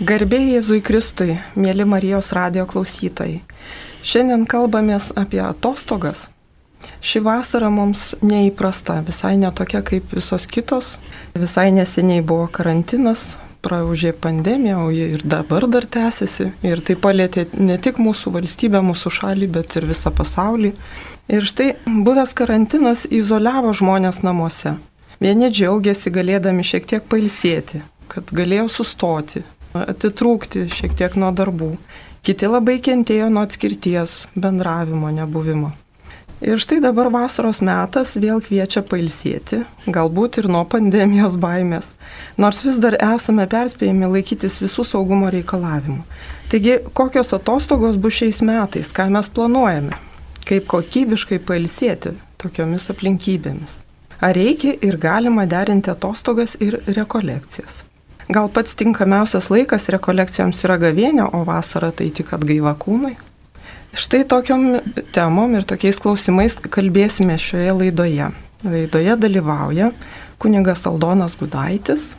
Garbėjai Jėzui Kristui, mėly Marijos radio klausytojai. Šiandien kalbamės apie atostogas. Ši vasara mums neįprasta, visai netokia kaip visos kitos. Visai neseniai buvo karantinas, praužė pandemija, o ji ir dabar dar tęsiasi. Ir tai palėtė ne tik mūsų valstybę, mūsų šalį, bet ir visą pasaulį. Ir štai buvęs karantinas izoliavo žmonės namuose. Vieni džiaugiasi galėdami šiek tiek pailsėti, kad galėjo sustoti, atitrūkti šiek tiek nuo darbų. Kiti labai kentėjo nuo atskirties, bendravimo, nebuvimo. Ir štai dabar vasaros metas vėl kviečia pailsėti, galbūt ir nuo pandemijos baimės, nors vis dar esame perspėjami laikytis visų saugumo reikalavimų. Taigi, kokios atostogos bus šiais metais, ką mes planuojame, kaip kokybiškai pailsėti tokiomis aplinkybėmis. Ar reikia ir galima derinti atostogas ir rekolekcijas? Gal pats tinkamiausias laikas rekolekcijoms yra gavienė, o vasara tai tik atgaiva kūnui? Štai tokiom temom ir tokiais klausimais kalbėsime šioje laidoje. Laidoje dalyvauja kunigas Aldonas Gudaitis.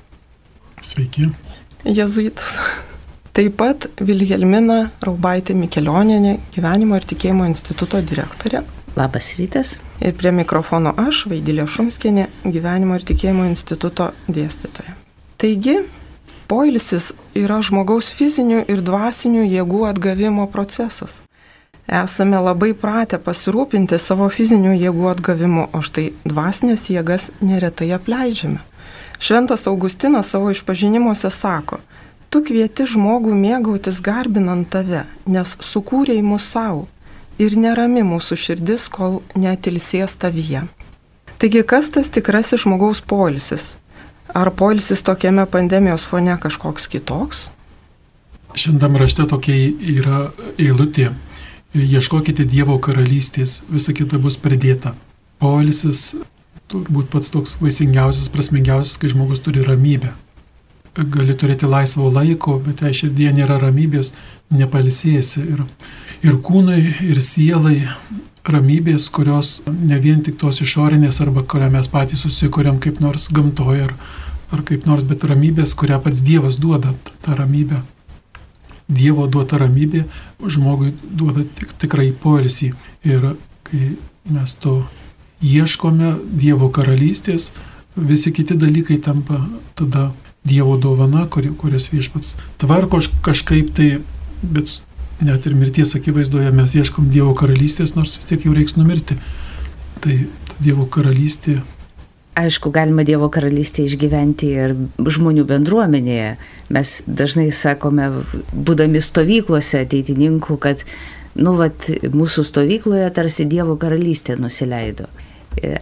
Sveiki. Jezuitas. Taip pat Vilhelmina Raubaitė Mikelioninė, Gyvenimo ir tikėjimo instituto direktorė. Labas rytas. Ir prie mikrofono aš, Vaidilė Šumskinė, Gyvenimo ir tikėjimo instituto dėstytoja. Taigi, Poilsis yra žmogaus fizinių ir dvasinių jėgų atgavimo procesas. Esame labai pratę pasirūpinti savo fizinių jėgų atgavimu, o štai dvasinės jėgas neretai apleidžiame. Šventas Augustinas savo išpažinimuose sako, tu kvieti žmogų mėgautis garbinant tave, nes sukūrėjai mūsų savo ir nerami mūsų širdis, kol netilsės tavyje. Taigi kas tas tikrasis žmogaus polisis? Ar poilsis tokiame pandemijos fone kažkoks kitoks? Šiandien rašte tokia yra eilutė. Ieškokite Dievo karalystės, visa kita bus pridėta. Poilsis turbūt pats toks vaisingiausias, prasmingiausias, kai žmogus turi ramybę. Gali turėti laisvo laiko, bet jei širdie nėra ramybės, nepalisėsi. Ir, ir kūnui, ir sielai ramybės, kurios ne vien tik tos išorinės arba kurią mes patys susikuriam kaip nors gamtoje ar, ar kaip nors, bet ramybės, kurią pats Dievas duoda, tą ramybę. Dievo duota ramybė žmogui duoda tik, tikrai poilsį. Ir kai mes to ieškome Dievo karalystės, visi kiti dalykai tampa tada Dievo dovana, kuri, kurias viešpats tvarko kažkaip tai, bet net ir mirties akivaizdoje mes ieškom Dievo karalystės, nors vis tiek jau reiks numirti. Tai Dievo karalystė. Aišku, galima Dievo karalystę išgyventi ir žmonių bendruomenėje. Mes dažnai sakome, būdami stovyklose ateitininkų, kad, nu, vat, mūsų stovykloje tarsi Dievo karalystė nusileido.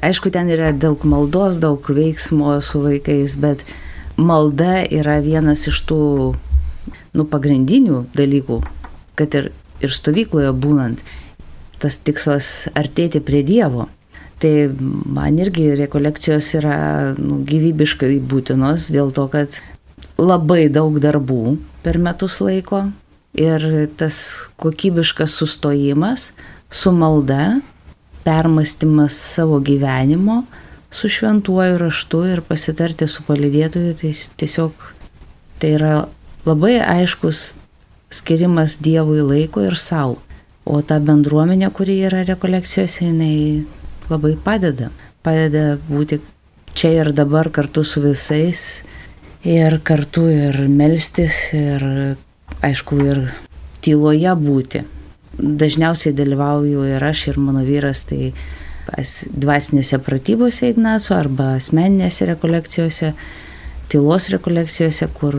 Aišku, ten yra daug maldos, daug veiksmo su vaikais, bet malda yra vienas iš tų, nu, pagrindinių dalykų, kad ir, ir stovykloje būnant, tas tikslas artėti prie Dievo. Tai man irgi rekolekcijos yra nu, gyvybiškai būtinos dėl to, kad labai daug darbų per metus laiko ir tas kokybiškas sustojimas su malda, permastymas savo gyvenimo, su šventuoju raštu ir pasitarti su palidėtoju, tai tiesiog tai yra labai aiškus skirimas Dievui laiko ir savo. O ta bendruomenė, kuri yra rekolekcijose, jinai labai padeda. Padeda būti čia ir dabar kartu su visais ir kartu ir melstis ir aišku ir tyloje būti. Dažniausiai dalyvauju ir aš, ir mano vyras, tai dvasinėse pratybose Ignaco arba asmeninėse rekolekcijose, tylos rekolekcijose, kur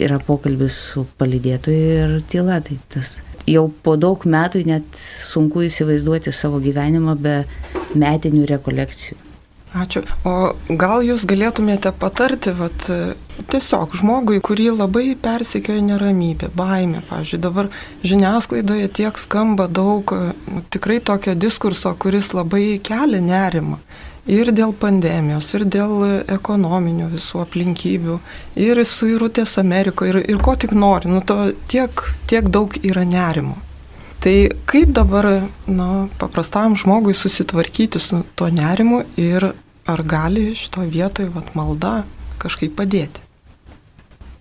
yra pokalbis su palidėtoju ir tyla. Tai tas jau po daug metų net sunku įsivaizduoti savo gyvenimą be metinių rekolekcijų. Ačiū. O gal jūs galėtumėte patarti, vat, tiesiog žmogui, kurį labai persikioja neramybė, baimė, pavyzdžiui, dabar žiniasklaidoje tiek skamba daug tikrai tokio diskurso, kuris labai kelia nerimą ir dėl pandemijos, ir dėl ekonominių visų aplinkybių, ir suirutės Amerikoje, ir, ir ko tik nori, nu to tiek, tiek daug yra nerimo. Tai kaip dabar na, paprastam žmogui susitvarkyti su tuo nerimu ir ar gali šito vietoje vat, malda kažkaip padėti?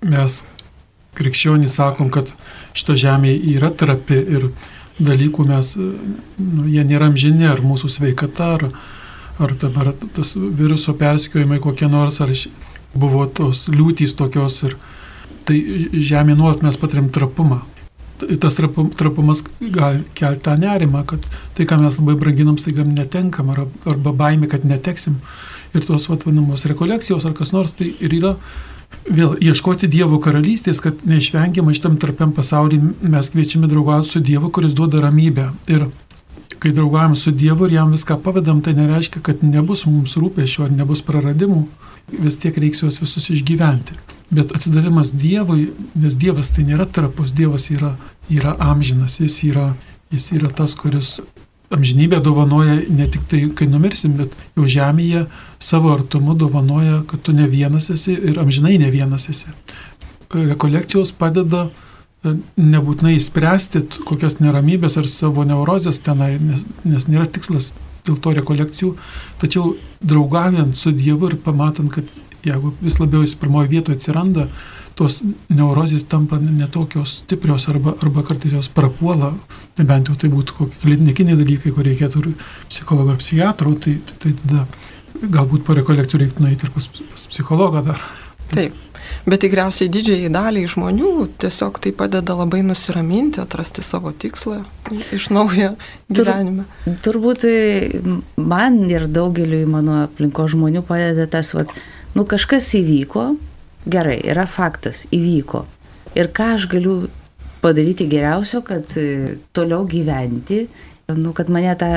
Mes krikščionys sakom, kad šita žemė yra trapi ir dalykų mes, nu, jie nėra amžini, ar mūsų sveikata, ar, ar dabar tas viruso perskiojimai kokie nors, ar buvo tos liūtys tokios ir tai žemė nuolat mes patiriam trapumą. Tas trapumas gali kelti tą nerimą, kad tai, ką mes labai branginam, staiga netenkam, arba baimė, kad neteksim. Ir tos vadinamos rekolekcijos ar kas nors, tai ir yra vėl ieškoti Dievo karalystės, kad neišvengiamai šitam tarpiam pasaulyje mes kviečiame draugauti su Dievu, kuris duoda ramybę. Ir kai draugaujam su Dievu ir jam viską pavadam, tai nereiškia, kad nebus mums rūpešio ar nebus praradimų, vis tiek reiks juos visus išgyventi. Bet atsidavimas Dievui, nes Dievas tai nėra trapus, Dievas yra, yra amžinas, jis yra, jis yra tas, kuris amžinybę dovanoja ne tik tai, kai numirsim, bet jau žemėje savo artumu dovanoja, kad tu ne vienas esi ir amžinai ne vienas esi. Rekolekcijos padeda e, nebūtinai įspręsti kokias neramybės ar savo neurozės tenai, nes, nes nėra tikslas dėl to rekolekcijų, tačiau draugaujant su Dievu ir pamatant, kad jeigu vis labiau jis pirmoje vietoje atsiranda, tos neurozės tampa netokios stiprios arba, arba kartais jos prapuola, nebent jau tai būtų kokie klinikiniai dalykai, kur reikėtų ir psichologo ar psichiatro, tai, tai tada galbūt po rekolekcijų reiktų nueiti ir pas, pas psichologą dar. Taip. Bet tikriausiai didžiai daliai žmonių tiesiog tai padeda labai nusiraminti, atrasti savo tikslą iš naujo gyvenime. Tur, turbūt man ir daugeliu mano aplinko žmonių padeda tas, vat, nu kažkas įvyko, gerai, yra faktas, įvyko. Ir ką aš galiu padaryti geriausio, kad e, toliau gyventi, nu, kad mane ta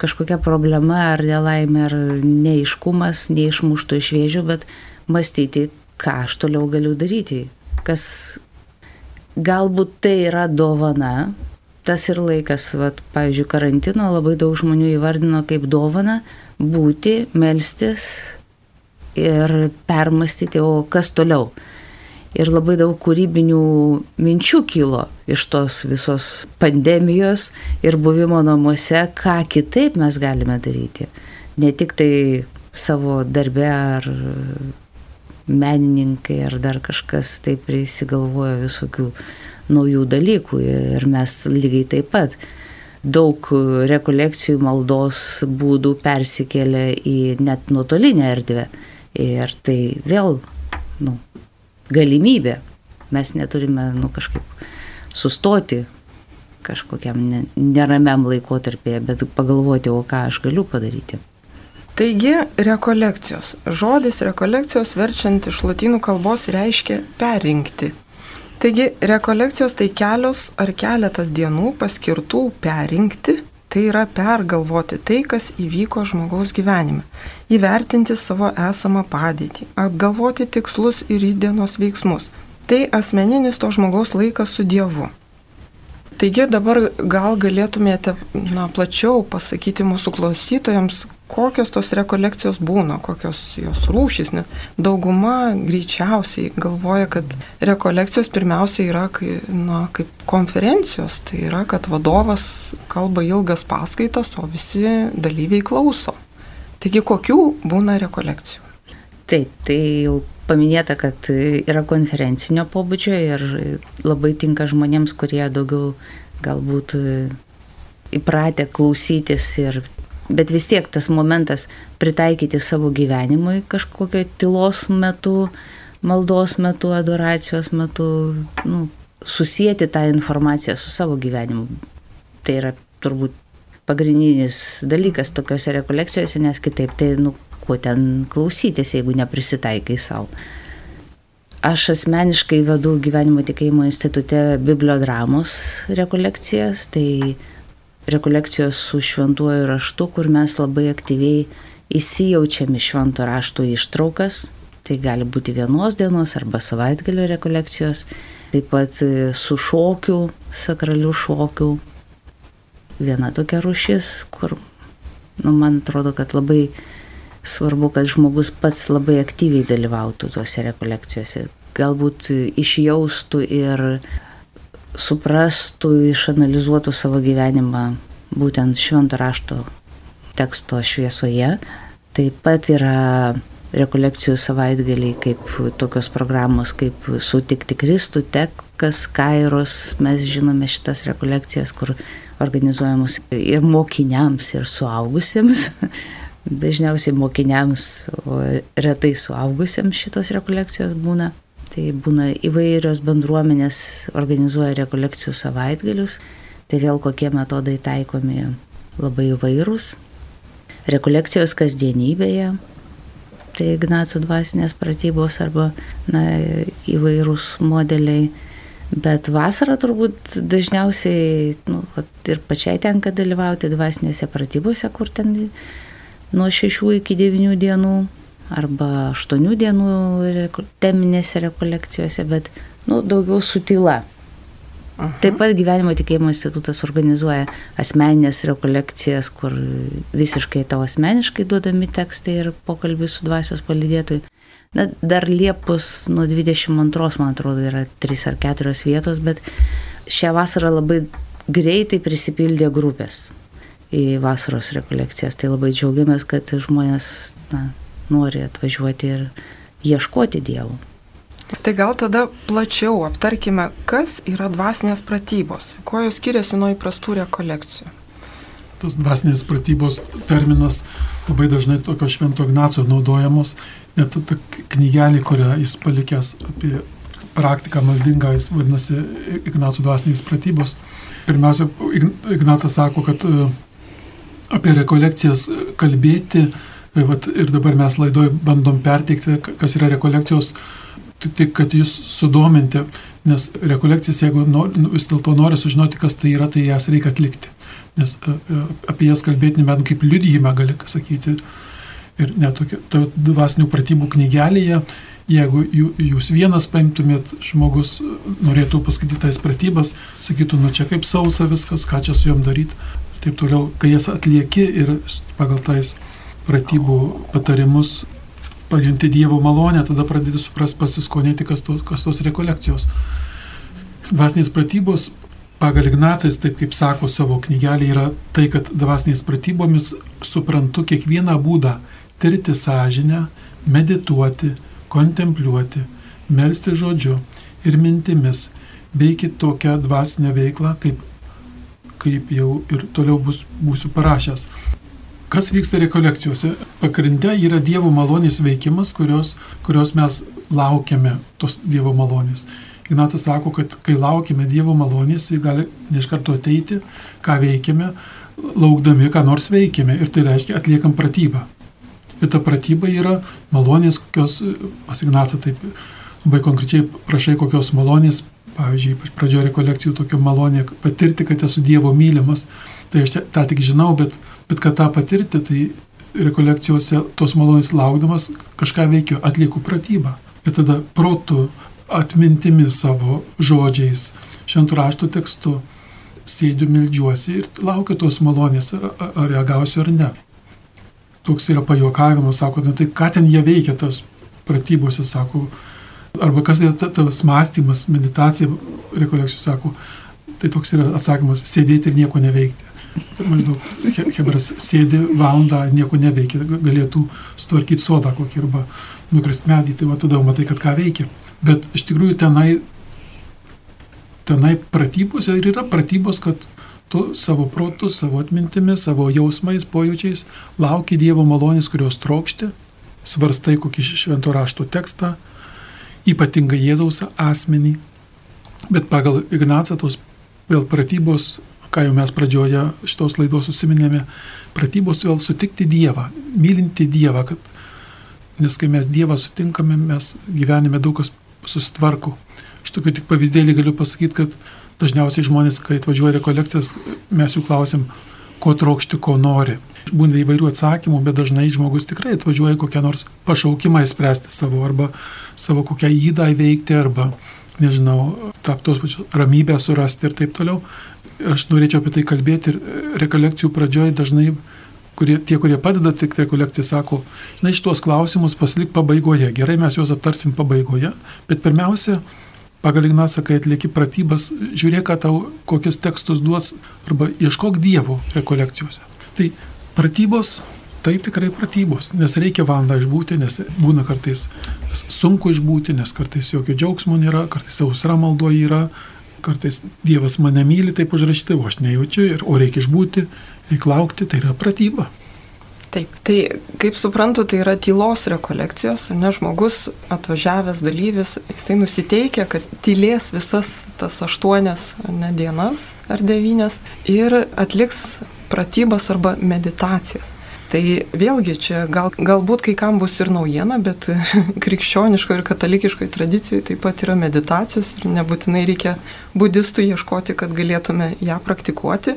kažkokia problema ar nelaimė ar neiškumas neišmuštų iš vėžių, bet mąstyti, ką aš toliau galiu daryti. Kas galbūt tai yra dovana, tas ir laikas, vat, pavyzdžiui, karantino labai daug žmonių įvardino kaip dovana būti, melstis, ir permastyti, o kas toliau. Ir labai daug kūrybinių minčių kilo iš tos visos pandemijos ir buvimo namuose, ką kitaip mes galime daryti. Ne tik tai savo darbę ar menininkai ar dar kažkas taip prisigalvoja visokių naujų dalykų ir mes lygiai taip pat daug rekolekcijų maldos būdų persikėlė į net nuotolinę erdvę. Ir tai vėl, nu, galimybė. Mes neturime, nu, kažkaip sustoti kažkokiam neramiam laikotarpėje, bet pagalvoti, o ką aš galiu padaryti. Taigi, rekolekcijos. Žodis rekolekcijos verčiant iš latinų kalbos reiškia perinkti. Taigi, rekolekcijos tai kelios ar keletas dienų paskirtų perinkti Tai yra pergalvoti tai, kas įvyko žmogaus gyvenime, įvertinti savo esamą padėtį, apgalvoti tikslus ir įdienos veiksmus. Tai asmeninis to žmogaus laikas su Dievu. Taigi dabar gal galėtumėte na, plačiau pasakyti mūsų klausytojams, kokios tos rekolekcijos būna, kokios jos rūšys. Nes dauguma greičiausiai galvoja, kad rekolekcijos pirmiausia yra na, kaip konferencijos. Tai yra, kad vadovas kalba ilgas paskaitas, o visi dalyviai klauso. Taigi kokių būna rekolekcijų? Taip, tai jau paminėta, kad yra konferencinio pobūdžio ir labai tinka žmonėms, kurie daugiau galbūt įpratę klausytis ir bet vis tiek tas momentas pritaikyti savo gyvenimui kažkokio tylos metu, maldos metu, adoracijos metu, nu, susijęti tą informaciją su savo gyvenimu. Tai yra turbūt pagrindinis dalykas tokiuose rekolekcijose, nes kitaip tai, nu, kuo ten klausytis, jeigu neprisitaikai savo. Aš asmeniškai vedu gyvenimo tikėjimo institute bibliodramos rekolekcijas, tai rekolekcijos su šventuoju raštu, kur mes labai aktyviai įsijaučiame švento rašto ištraukas. Tai gali būti vienos dienos arba savaitgalio rekolekcijos. Taip pat su šokiu, sakraliu šokiu. Viena tokia rušis, kur, nu, man atrodo, kad labai svarbu, kad žmogus pats labai aktyviai dalyvautų tuose rekolekcijose. Galbūt išjaustų ir suprastų, išanalizuotų savo gyvenimą būtent švento rašto teksto šviesoje. Taip pat yra rekolekcijų savaitgaliai kaip tokios programos kaip Sutikti Kristų, tek kas kairos, mes žinome šitas rekolekcijas, kur organizuojamos ir mokiniams, ir suaugusiems. Dažniausiai mokiniams, o retai suaugusiems šitos rekolekcijos būna. Tai būna įvairios bendruomenės organizuoja rekolekcijų savaitgalius. Tai vėl kokie metodai taikomi labai įvairūs. Rekolekcijos kasdienybėje, tai Ignaco dvasinės pratybos arba na, įvairūs modeliai. Bet vasarą turbūt dažniausiai nu, ir pačiai tenka dalyvauti dvasinėse pratybose, kur ten nuo 6 iki 9 dienų arba 8 dienų teminėse rekolekcijose, bet nu, daugiau su tyla. Aha. Taip pat gyvenimo tikėjimo institutas organizuoja asmeninės rekolekcijas, kur visiškai tavo asmeniškai duodami tekstai ir pokalbiai su dvasios palidėtojai. Na, dar Liepus nuo 22, man atrodo, yra 3 ar 4 vietos, bet šią vasarą labai greitai prisipildė grupės į vasaros rekolekcijas. Tai labai džiaugiamės, kad žmonės na, nori atvažiuoti ir ieškoti dievų. Tai gal tada plačiau aptarkime, kas yra dvasinės pratybos, kuo jos skiriasi nuo įprastų rekolekcijų. Tas dvasinės pratybos terminas labai dažnai tokio švento Ignaco naudojamos, net ta knygelė, kurią jis palikęs apie praktiką maldingą, jis vadinasi Ignaco dvasinės pratybos. Pirmiausia, Ignacas sako, kad e, apie rekolekcijas kalbėti, e, vat, ir dabar mes laidoj bandom perteikti, kas yra rekolekcijos tik kad jūs sudominti, nes rekolekcijas, jeigu nor, nu, vis dėlto nori sužinoti, kas tai yra, tai jas reikia atlikti. Nes e, e, apie jas kalbėti nebent kaip liudyjimą gali sakyti. Ir net tokia dvasinių pratybų knygelėje, jeigu jūs vienas paimtumėt, žmogus norėtų paskaityti tais pratybas, sakytų, nu čia kaip sausa viskas, ką čia su juom daryti. Taip toliau, kai jas atlieki ir pagal tais pratybų patarimus pajunti Dievo malonę, tada pradedi suprasti, pasiskonėti, kas tos, kas tos rekolekcijos. Dvasinės pratybos pagal Ignacijas, taip kaip sako savo knygelį, yra tai, kad dvasinės pratybomis suprantu kiekvieną būdą tirti sąžinę, medituoti, kontempliuoti, melsti žodžiu ir mintimis, bei kitokią dvasinę veiklą, kaip, kaip jau ir toliau bus, būsiu parašęs. Kas vyksta rekolekcijose? Pagrinde yra Dievo malonės veikimas, kurios, kurios mes laukiame tos Dievo malonės. Ignacas sako, kad kai laukiame Dievo malonės, jis gali iš karto ateiti, ką veikiame, laukdami, ką nors veikiame. Ir tai reiškia, atliekam pratybą. Ir ta pratyba yra malonės, kokios, pas Ignacą taip labai konkrečiai prašai kokios malonės, pavyzdžiui, pradžioje rekolekcijų tokio malonė patirti, kad esu Dievo mylimas. Tai aš tą tik žinau, bet Bet kad tą patirti, tai rekolekcijose tos malonės laukdamas kažką veikiu, atlieku pratybą. Ir tada protu, atmintimi savo žodžiais, šventų rašto tekstu sėdžiu, mildžiuosi ir laukiu tos malonės, ar, ar ją gausiu ar ne. Toks yra pajokavimas, sako, nu, tai ką ten jie veikia tos pratybose, sako, arba kas yra tas mąstymas, meditacija, rekolekcijų sako, tai toks yra atsakymas - sėdėti ir nieko neveikti. Maždaug Hebras sėdi valandą, nieko neveikia, galėtų sutvarkyti sodą kokį arba nukrist medį, tai va tada matai, kad ką veikia. Bet iš tikrųjų tenai, tenai pratybose ir yra pratybos, kad tu savo protu, savo atmintimi, savo jausmais, pojūčiais lauki Dievo malonės, kurios trokšti, svarstai kokį švento rašto tekstą, ypatingai Jėzaus asmenį, bet pagal Ignacą tos vėl pratybos ką jau mes pradžioje šitos laidos užsiminėme, pratybos vėl sutikti Dievą, mylinti Dievą, kad, nes kai mes Dievą sutinkame, mes gyvenime daug kas susitvarko. Aš tokį tik pavyzdėlį galiu pasakyti, kad dažniausiai žmonės, kai atvažiuoja rekolekcijas, mes jų klausim, ko trokšti, ko nori. Būna įvairių atsakymų, bet dažnai žmogus tikrai atvažiuoja kokią nors pašaukimą įspręsti savo arba savo kokią įdą įveikti arba, nežinau, taptos pačios ramybę surasti ir taip toliau aš norėčiau apie tai kalbėti ir rekolekcijų pradžioje dažnai kurie, tie, kurie padeda tik rekolekciją, sako, žinai, šitos klausimus pasilik pabaigoje. Gerai, mes juos aptarsim pabaigoje, bet pirmiausia, pagal Ignacą, kai atlieki pratybas, žiūrėk, tau kokius tekstus duos arba ieškok Dievo rekolekcijose. Tai pratybos taip tikrai pratybos, nes reikia valandą išbūti, nes būna kartais sunku išbūti, nes kartais jokio džiaugsmo nėra, kartais sausra maldo yra, kartais Dievas mane myli, taip užrašyti, o aš nejaučiu, ir, o reikia išbūti, reikia laukti, tai yra pratyba. Taip, tai kaip suprantu, tai yra tylos rekolekcijos, ne žmogus atvažiavęs dalyvis, jisai nusiteikia, kad tylės visas tas aštuonias ne dienas ar devynias ir atliks pratybas arba meditacijas. Tai vėlgi čia gal, galbūt kai kam bus ir naujiena, bet krikščioniško ir katalikiškoje tradicijoje taip pat yra meditacijos ir nebūtinai reikia budistų ieškoti, kad galėtume ją praktikuoti.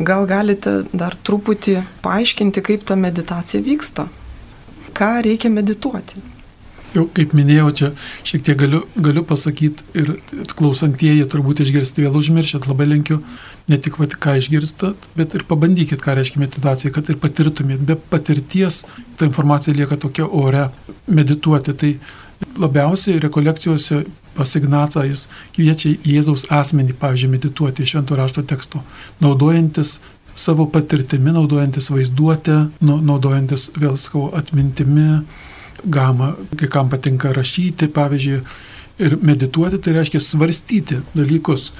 Gal galite dar truputį paaiškinti, kaip ta meditacija vyksta? Ką reikia medituoti? Jau kaip minėjau, čia šiek tiek galiu, galiu pasakyti ir klausantieji turbūt išgirsti vėl užmiršit, labai linkiu ne tik vat, ką išgirstat, bet ir pabandykit, ką reiškia meditacija, kad ir patirtumėt. Be patirties ta informacija lieka tokia ore medituoti. Tai labiausiai rekolekcijose pasignatą jis kviečia Jėzaus asmenį, pavyzdžiui, medituoti iš švento rašto teksto, naudojantis savo patirtimi, naudojantis vaizduotę, naudojantis vėl skau atmintimi gamą, kai kam patinka rašyti, pavyzdžiui, ir medituoti, tai reiškia svarstyti dalykus.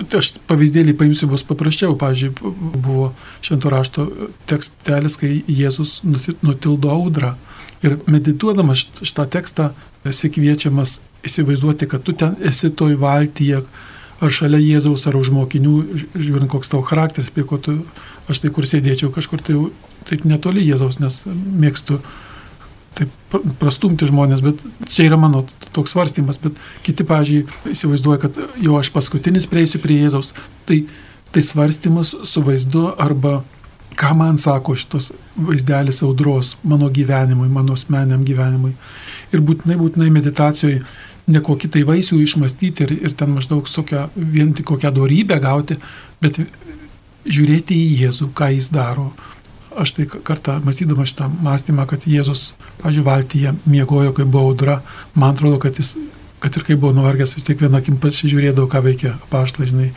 Tai aš pavyzdėlį paimsiu bus paprasčiau. Pavyzdžiui, buvo švento rašto tekstelis, kai Jėzus nutildo audrą. Ir medituodamas šitą tekstą esi kviečiamas įsivaizduoti, kad tu ten esi toj valtyje, ar šalia Jėzaus, ar už mokinių, žiūrint, koks tavo charakteris, prie ko tu, aš tai kur sėdėčiau, kažkur tai taip netoli Jėzaus, nes mėgstu taip prastumti žmonės, bet čia yra mano toks svarstymas, bet kiti, pažiūrėjau, įsivaizduoja, kad jo aš paskutinis prieisiu prie Jėzaus. Tai, tai svarstymas su vaizdu arba ką man sako šitos vaizdelis audros mano gyvenimui, mano asmeniam gyvenimui. Ir būtinai, būtinai meditacijoje ne kokį tai vaisių išmastyti ir, ir ten maždaug tokia, vien tik kokią dorybę gauti, bet žiūrėti į Jėzų, ką jis daro, aš tai kartą mąstydama šitą mąstymą, kad Jėzus, pažiūrėjau, valtyje miegojo, kai buvo audra, man atrodo, kad jis, kad ir kai buvo nuvargęs, vis tiek vienakim pasižiūrėdavo, ką veikia paštai, žinai,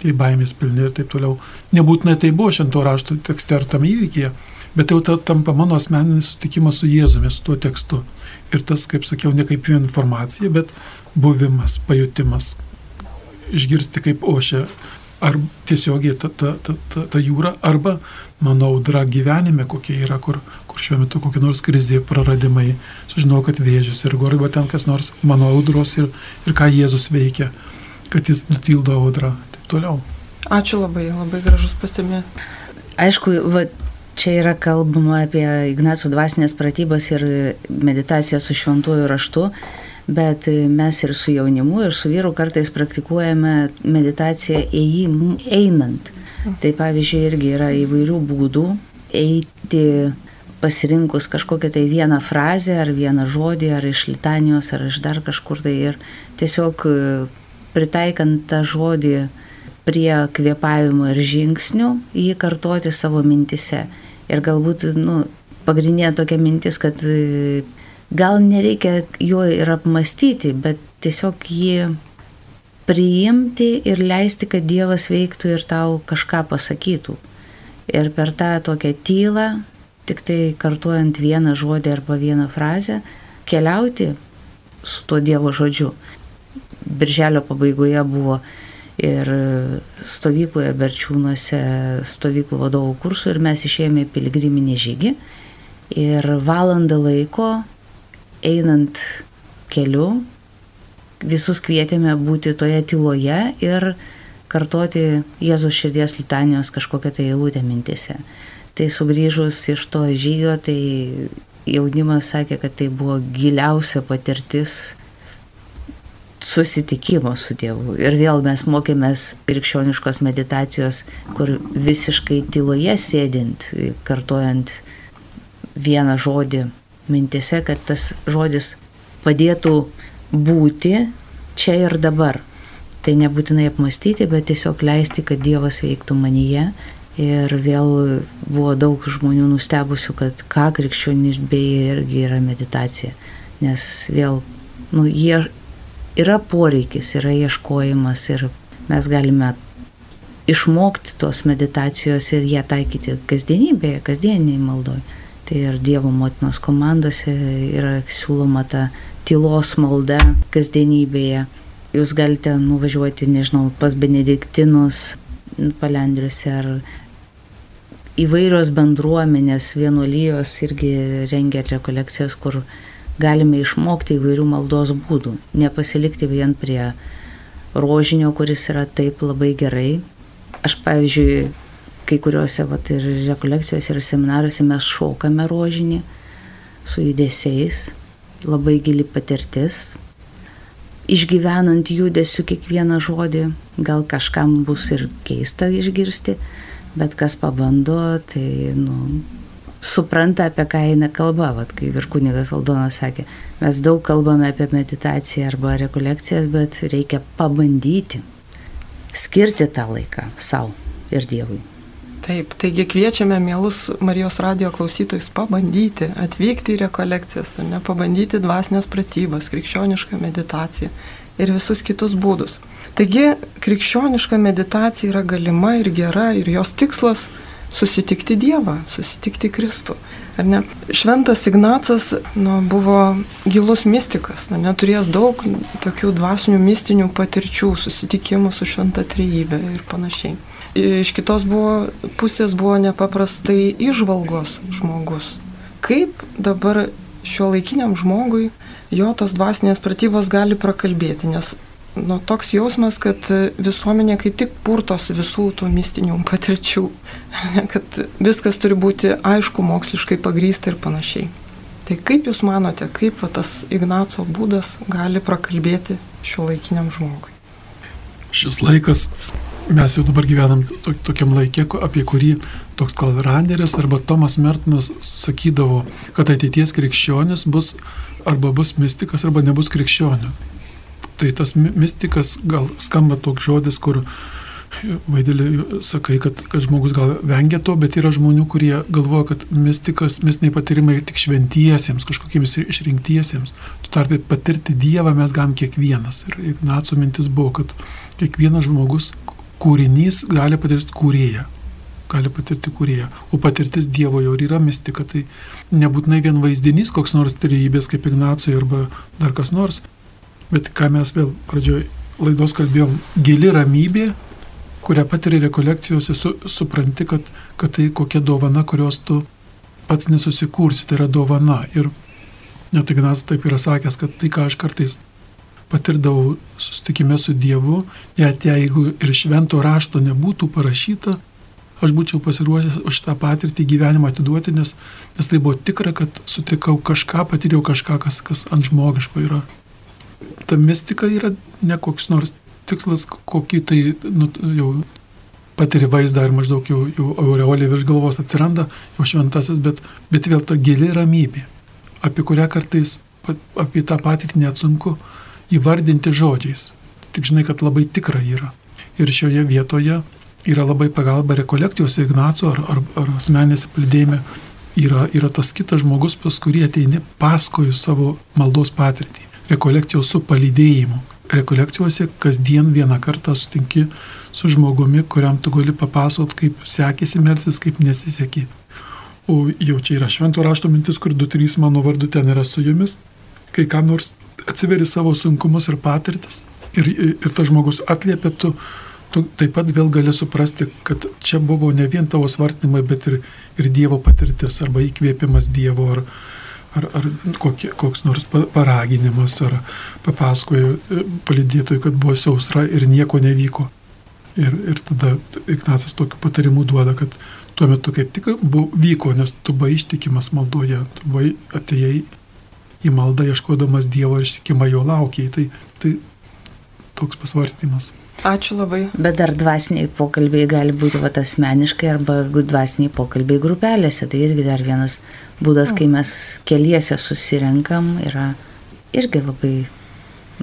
tie baimės pilni ir taip toliau. Nebūtinai tai buvo šento rašto tekste ar tam įvykyje, bet jau ta, tampa mano asmeninis sutikimas su Jėzumi, su tuo tekstu. Ir tas, kaip sakiau, ne kaip informacija, bet buvimas, pajutimas. Išgirsti, kaip ošia ar tiesiogiai ta, ta, ta, ta, ta jūra, arba mano audra gyvenime kokia yra, kur, kur šiuo metu kokia nors krizė, praradimai, sužinau, kad vėžius ir arba ten kas nors mano audros ir, ir ką Jėzus veikia, kad jis nutildo audrą, taip toliau. Ačiū labai, labai gražus pastebė. Aišku, va, čia yra kalbama apie Ignaco dvasinės pratybas ir meditaciją su šventuoju raštu. Bet mes ir su jaunimu, ir su vyru kartais praktikuojame meditaciją ėjimų einant. Tai pavyzdžiui, irgi yra įvairių būdų eiti pasirinkus kažkokią tai vieną frazę ar vieną žodį, ar iš litanijos, ar iš dar kažkur tai ir tiesiog e, pritaikant tą žodį prie kvėpavimo ir žingsnių, jį kartoti savo mintise. Ir galbūt, nu, pagrindinė tokia mintis, kad e, gal nereikia jo ir apmastyti, bet tiesiog jį priimti ir leisti, kad Dievas veiktų ir tau kažką pasakytų. Ir per tą tokią tylą, tik tai kartuojant vieną žodį arba vieną frazę, keliauti su tuo Dievo žodžiu. Birželio pabaigoje buvo ir stovykloje Berčiūnuose stovyklų vadovų kursų ir mes išėjome į piligriminį žygį. Ir valandą laiko einant keliu, visus kvietėme būti toje tyloje ir kartoti Jėzus širdies litanijos kažkokią tai eilutę mintise. Tai sugrįžus iš to žygio, tai jaunimas sakė, kad tai buvo giliausia patirtis susitikimo su Dievu. Ir vėl mes mokėmės krikščioniškos meditacijos, kur visiškai tyloje sėdint, kartojant vieną žodį mintise, kad tas žodis padėtų būti čia ir dabar. Tai nebūtinai apmastyti, bet tiesiog leisti, kad Dievas veiktų manyje. Ir vėl buvo daug žmonių nustebusių, kad ką krikščionybėje irgi yra meditacija. Nes vėl, nu, jie yra poreikis, yra ieškojimas ir mes galime išmokti tos meditacijos ir ją taikyti kasdienybėje, kasdieniniai maldoj. Tai ir Dievo motinos komandose yra siūloma ta tylos malda kasdienybėje. Jūs galite nuvažiuoti, nežinau, pas benediktinus, palendriuose ar įvairios bendruomenės, vienuolijos irgi rengia rekolekcijas, kur galime išmokti įvairių maldos būdų. Nepasilikti vien prie rožinio, kuris yra taip labai gerai. Aš, pavyzdžiui, kai kuriuose vat, ir rekolekcijose ir seminaruose mes šokame rožinį su judesiais, labai gili patirtis. Išgyvenant judesiu kiekvieną žodį, gal kažkam bus ir keista išgirsti, bet kas pabando, tai nu, supranta, apie ką eina kalba. Vat, kaip ir kunigas Aldonas sakė, mes daug kalbame apie meditaciją arba rekolekcijas, bet reikia pabandyti skirti tą laiką savo ir Dievui. Taip, taigi kviečiame mielus Marijos radio klausytojus pabandyti, atvykti į rekolekcijas, ne pabandyti dvasinės pratybas, krikščionišką meditaciją ir visus kitus būdus. Taigi krikščioniška meditacija yra galima ir gera ir jos tikslas susitikti Dievą, susitikti Kristų. Ar ne? Šventas Ignacas nu, buvo gilus mystikas, nu, neturėjęs daug tokių dvasinių mistinių patirčių, susitikimų su šventa trejybė ir panašiai. Iš kitos buvo, pusės buvo nepaprastai išvalgos žmogus. Kaip dabar šio laikiniam žmogui jo tos dvasinės pratybos gali prakalbėti, nes nu, toks jausmas, kad visuomenė kaip tik purtos visų tų mistinių patirčių, kad viskas turi būti aišku, moksliškai pagrysta ir panašiai. Tai kaip Jūs manote, kaip va, tas Ignaco būdas gali prakalbėti šio laikiniam žmogui? Šis laikas, mes jau dabar gyvenam to, tokiam laikė, apie kurį toks gal Randeris arba Tomas Mertinas sakydavo, kad ateities krikščionis bus arba bus mystikas arba nebus krikščionių. Tai tas mystikas gal skamba toks žodis, kur vaidėlį sakai, kad, kad žmogus gal vengia to, bet yra žmonių, kurie galvoja, kad mystikas, mistiniai patyrimai tik šventiesiems, kažkokiems išrinktiesiems. Tu tarp patirti Dievą mes galim kiekvienas. Ir Ignaco mintis buvo, kad kiekvienas žmogus kūrinys gali patirti kūrėją gali patirti kūrėją. O patirtis Dievo jau yra mistika, tai nebūtinai vien vaizdinys koks nors trejybės kaip Ignacijai arba dar kas nors, Bet ką mes vėl pradžioje laidos kalbėjom, gili ramybė, kurią patiri rekolekcijose, su, supranti, kad, kad tai kokia dovana, kurios tu pats nesusikursi, tai yra dovana. Ir net Ignas taip yra sakęs, kad tai, ką aš kartais patirdavau susitikime su Dievu, net jeigu ir švento rašto nebūtų parašyta, aš būčiau pasiruošęs už tą patirtį gyvenimą atiduoti, nes, nes tai buvo tikra, kad sutikau kažką, patyriau kažką, kas, kas ant žmogiško yra. Ta mistika yra ne koks nors tikslas, kokį tai nu, jau patiri vaizdą ir maždaug jau, jau aureolė virš galvos atsiranda, jau šventasis, bet, bet vėl ta gili ramybė, apie kurią kartais, apie tą patirtį net sunku įvardinti žodžiais. Tik žinai, kad labai tikra yra. Ir šioje vietoje yra labai pagalba rekolekcijos Ignaco ar, ar, ar asmenės pildėjime. Yra, yra tas kitas žmogus, pas kurį ateini paskui savo maldos patirtį rekolekcijos su palydėjimu. Rekolekcijose kasdien vieną kartą sutinki su žmogumi, kuriam tu gali papasakot, kaip sekėsi melsis, kaip nesisekė. O jau čia yra švento rašto mintis, kur du trys mano vardu ten yra su jumis, kai kam nors atsiveri savo sunkumus ir patirtis ir, ir tas žmogus atliepia, tu, tu taip pat vėl gali suprasti, kad čia buvo ne vien tavo svarstymai, bet ir, ir Dievo patirtis arba įkvėpimas Dievo ar, ar, ar kokie, koks nors paraginimas, ar papasakojo e, palidėtojui, kad buvo sausra ir nieko nevyko. Ir, ir tada Ignacas tokių patarimų duoda, kad tuo metu kaip tik buvo, vyko, nes tu buvai ištikimas maldoje, tu buvai atėjai į maldą ieškodamas Dievo ir ištikimą jo laukiai. Tai, tai toks pasvarstymas. Ačiū labai. Bet dar dvasiniai pokalbiai gali būti va, asmeniškai arba dvasiniai pokalbiai grupelėse. Tai irgi dar vienas būdas, kai mes keliese susirenkam, yra irgi labai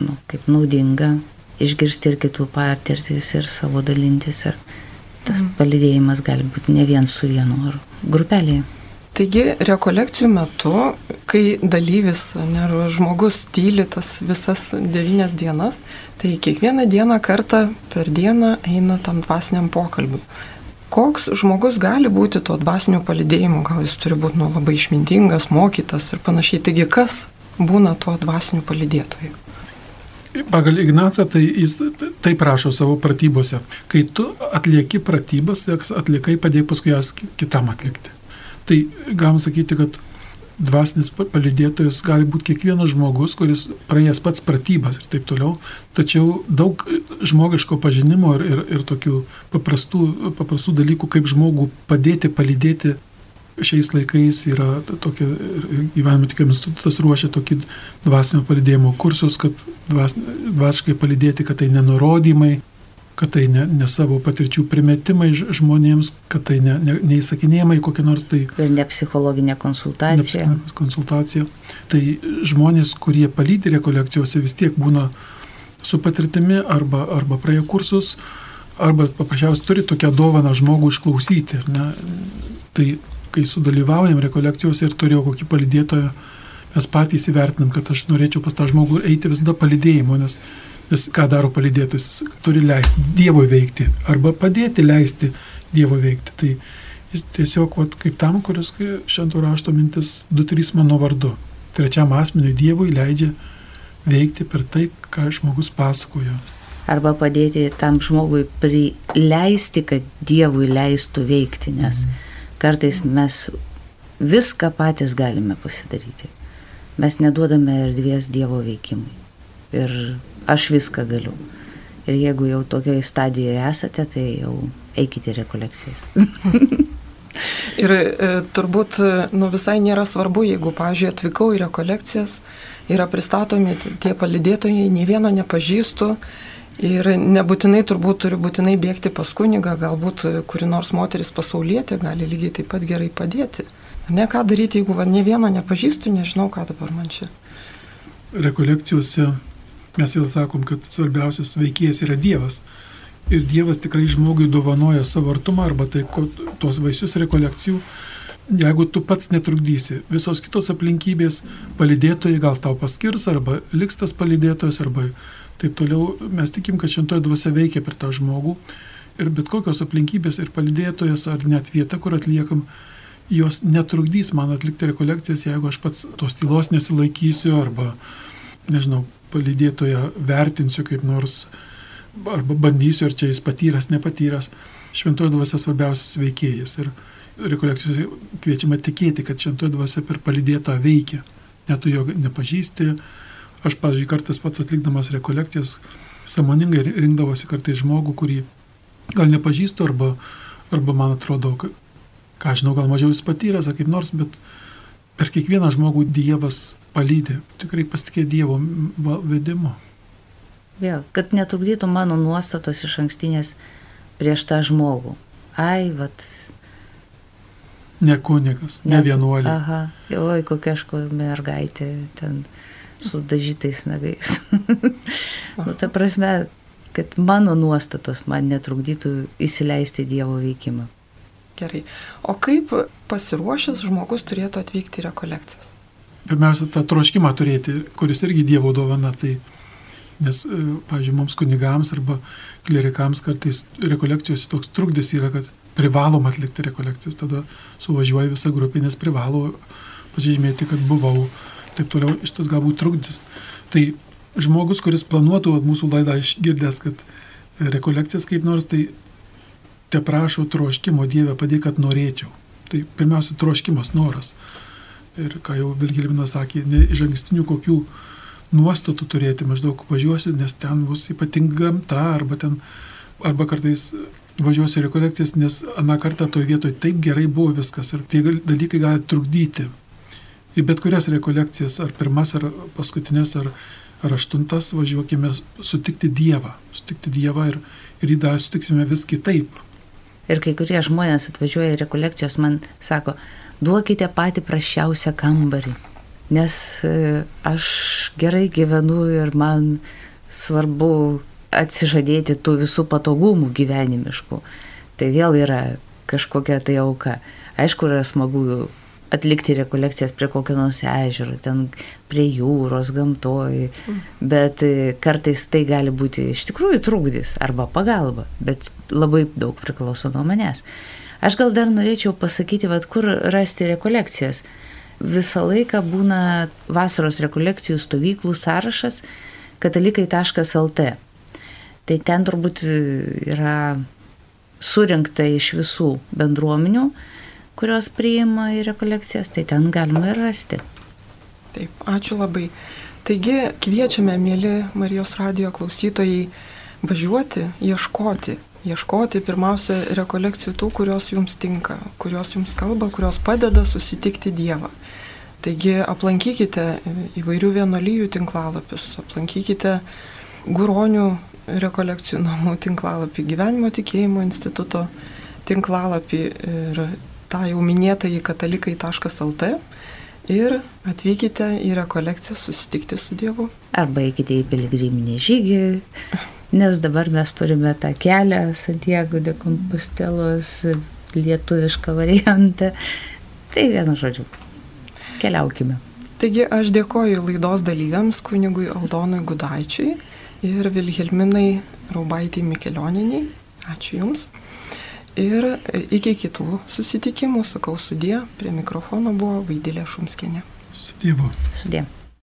nu, kaip naudinga išgirsti ir kitų patirtis ir savo dalintis. Ir tas mm. palidėjimas gali būti ne vien su vienu ar grupelėje. Taigi rekolekcijų metu, kai dalyvis, ne, žmogus tyli tas visas devynias dienas, tai kiekvieną dieną kartą per dieną eina tam dvasiniam pokalbiui. koks žmogus gali būti to dvasinio palidėjimo, gal jis turi būti nu, labai išmintingas, mokytas ir panašiai. Taigi kas būna tuo dvasiniu palidėtoju? Pagal Ignacą tai jis tai prašo savo pratybose. Kai tu atlieki pratybas, atlikai padėk paskui jas kitam atlikti. Tai galim sakyti, kad dvasinis palidėtojas gali būti kiekvienas žmogus, kuris praėjęs pats pratybas ir taip toliau, tačiau daug žmogiško pažinimo ir, ir, ir tokių paprastų, paprastų dalykų, kaip žmogų padėti, palydėti šiais laikais yra tokia, gyvenimo tikėjimo institutas ruošia tokį dvasinio palidėjimo kursus, kad dvas, dvasiškai palidėti, kad tai nenurodymai, kad tai ne, ne savo patirčių primetimai žmonėms, kad tai ne, ne, neįsakinėjimai kokie nors tai. Ir ne psichologinė konsultacija. Ne konsultacija. Tai žmonės, kurie palydė rekolekcijose, vis tiek būna su patirtimi arba, arba praėjo kursus, arba paprasčiausiai turi tokią dovaną žmogų išklausyti. Tai kai sudalyvaujam rekolekcijose ir turėjau kokį palydėtoją, mes patys įvertinam, kad aš norėčiau pas tą žmogų eiti visada palydėjimo, nes Nes ką daro palidėtus, jis turi leisti Dievo veikti arba padėti leisti Dievo veikti. Tai jis tiesiog, vat, kaip tam, kuris šventų rašto mintis 2-3 mano vardu. Trečiam asmeniui Dievui leidžia veikti per tai, ką žmogus pasakojo. Arba padėti tam žmogui prileisti, kad Dievui leistų veikti, nes kartais mes viską patys galime pasidaryti. Mes neduodame erdvės Dievo veikimui. Ir aš viską galiu. Ir jeigu jau tokioje stadijoje esate, tai jau eikite rekolekcijas. ir e, turbūt nu, visai nėra svarbu, jeigu, pavyzdžiui, atvykau į rekolekcijas, yra pristatomi tie palidėtojai, nei vieno nepažįstu. Ir nebūtinai turbūt turi būtinai bėgti pas kunigą, galbūt kuri nors moteris pasaulietė gali lygiai taip pat gerai padėti. Ne ką daryti, jeigu va, ne vieno nepažįstu, nežinau, ką dabar man čia. Rekolekcijose mes vėl sakom, kad svarbiausias veikėjas yra Dievas. Ir Dievas tikrai žmogui dovanoja savo artumą arba tai, ko, tos vaisius rekolekcijų. Jeigu tu pats netrukdysi, visos kitos aplinkybės, palidėtojai gal tau paskirs, arba liks tas palidėtojas, arba taip toliau, mes tikim, kad šventoji dvasia veikia per tą žmogų. Ir bet kokios aplinkybės ir palidėtojas, ar net vieta, kur atliekam, jos netrukdys man atlikti rekolekcijas, jeigu aš pats tos tylos nesilaikysiu, arba, nežinau, palydėtoją vertinsiu kaip nors, arba bandysiu, ar čia jis patyręs, nepatyręs. Šventoji dvasia svarbiausias veikėjas. Ir rekolekcijose kviečiama tikėti, kad šventoji dvasia per palydėtą veikia. Net tu jo nepažįsti. Aš, pavyzdžiui, kartais pats atlikdamas rekolekcijas, samoningai rinkdavosi kartais žmogų, kurį gal nepažįstu, arba, arba man atrodo, ką žinau, gal mažiau jis patyręs, kaip nors, bet per kiekvieną žmogų Dievas palydė. Tikrai pasitikė Dievo vedimu. Ja, kad netrukdytų mano nuostatos iš ankstinės prieš tą žmogų. Ai, vat. Ne kunigas, ne, ne vienuolė. Aha, oi, kokia aš mergaitė ten su dažytais nagais. nu, ta prasme, kad mano nuostatos man netrukdytų įsileisti Dievo veikimą. Gerai. O kaip pasiruošęs žmogus turėtų atvykti į rekolekcijas? Pirmiausia, tą troškimą turėti, kuris irgi Dievo dovana. Tai, nes, e, pavyzdžiui, mums kunigams arba klerikams kartais rekolekcijos toks trukdis yra, kad privalom atlikti rekolekcijas. Tada suvažiuoja visa grupė, nes privalo pasižymėti, kad buvau. Taip toliau, šitas galbūt trukdis. Tai žmogus, kuris planuotų mūsų laidą išgirdęs, kad rekolekcijas kaip nors, tai te prašau troškimo Dievę, padėk, kad norėčiau. Tai pirmiausia, troškimas, noras. Ir ką jau Vilgilminas sakė, ne iš ankstinių kokių nuostatų turėti, maždaug važiuosiu, nes ten bus ypatinga gamta, arba ten, arba kartais važiuosiu rekolekcijas, nes aną kartą toje vietoje taip gerai buvo viskas ir tie dalykai gali trukdyti. Į bet kurias rekolekcijas, ar pirmas, ar paskutinės, ar, ar aštuntas, važiuokime sutikti Dievą. Sutikti Dievą ir, ir jį dar sutiksime vis kitaip. Ir kai kurie žmonės atvažiuoja į rekolekcijos, man sako, duokite patį prašiausią kambarį, nes e, aš gerai gyvenu ir man svarbu atsižadėti tų visų patogumų gyvenimiškų. Tai vėl yra kažkokia tai auka. Aišku, yra smagu atlikti rekolekcijas prie kokio nors ežero, ten prie jūros, gamtoj, bet e, kartais tai gali būti iš tikrųjų trukdys arba pagalba, bet labai daug priklauso nuo manęs. Aš gal dar norėčiau pasakyti, vad kur rasti rekolekcijas. Visą laiką būna vasaros rekolekcijų stovyklų sąrašas katalikai.lt. Tai ten turbūt yra surinkta iš visų bendruomenių, kurios priima į rekolekcijas, tai ten galima ir rasti. Taip, ačiū labai. Taigi kviečiame, mėly Marijos radio klausytojai, važiuoti, ieškoti. Ieškoti pirmiausia rekolekcijų tų, kurios jums tinka, kurios jums kalba, kurios padeda susitikti Dievą. Taigi aplankykite įvairių vienolyjų tinklalapius, aplankykite guronių rekolekcijų namų tinklalapį, gyvenimo tikėjimo instituto tinklalapį ir tą jau minėtą į katalikai.lt ir atvykite į rekolekciją susitikti su Dievu. Arba eikite į piligriminį žygį, nes dabar mes turime tą kelią Santiago de Compostelos lietuvišką variantą. Tai vienu žodžiu, keliaukime. Taigi aš dėkoju laidos dalyviams kunigui Aldonui Gudaičiui ir Vilhelminai Raubaitį Mikelionieniai. Ačiū Jums. Ir iki kitų susitikimų, sakau sudė, prie mikrofono buvo Vaidilė Šumskinė. Su Dievu. Sudė.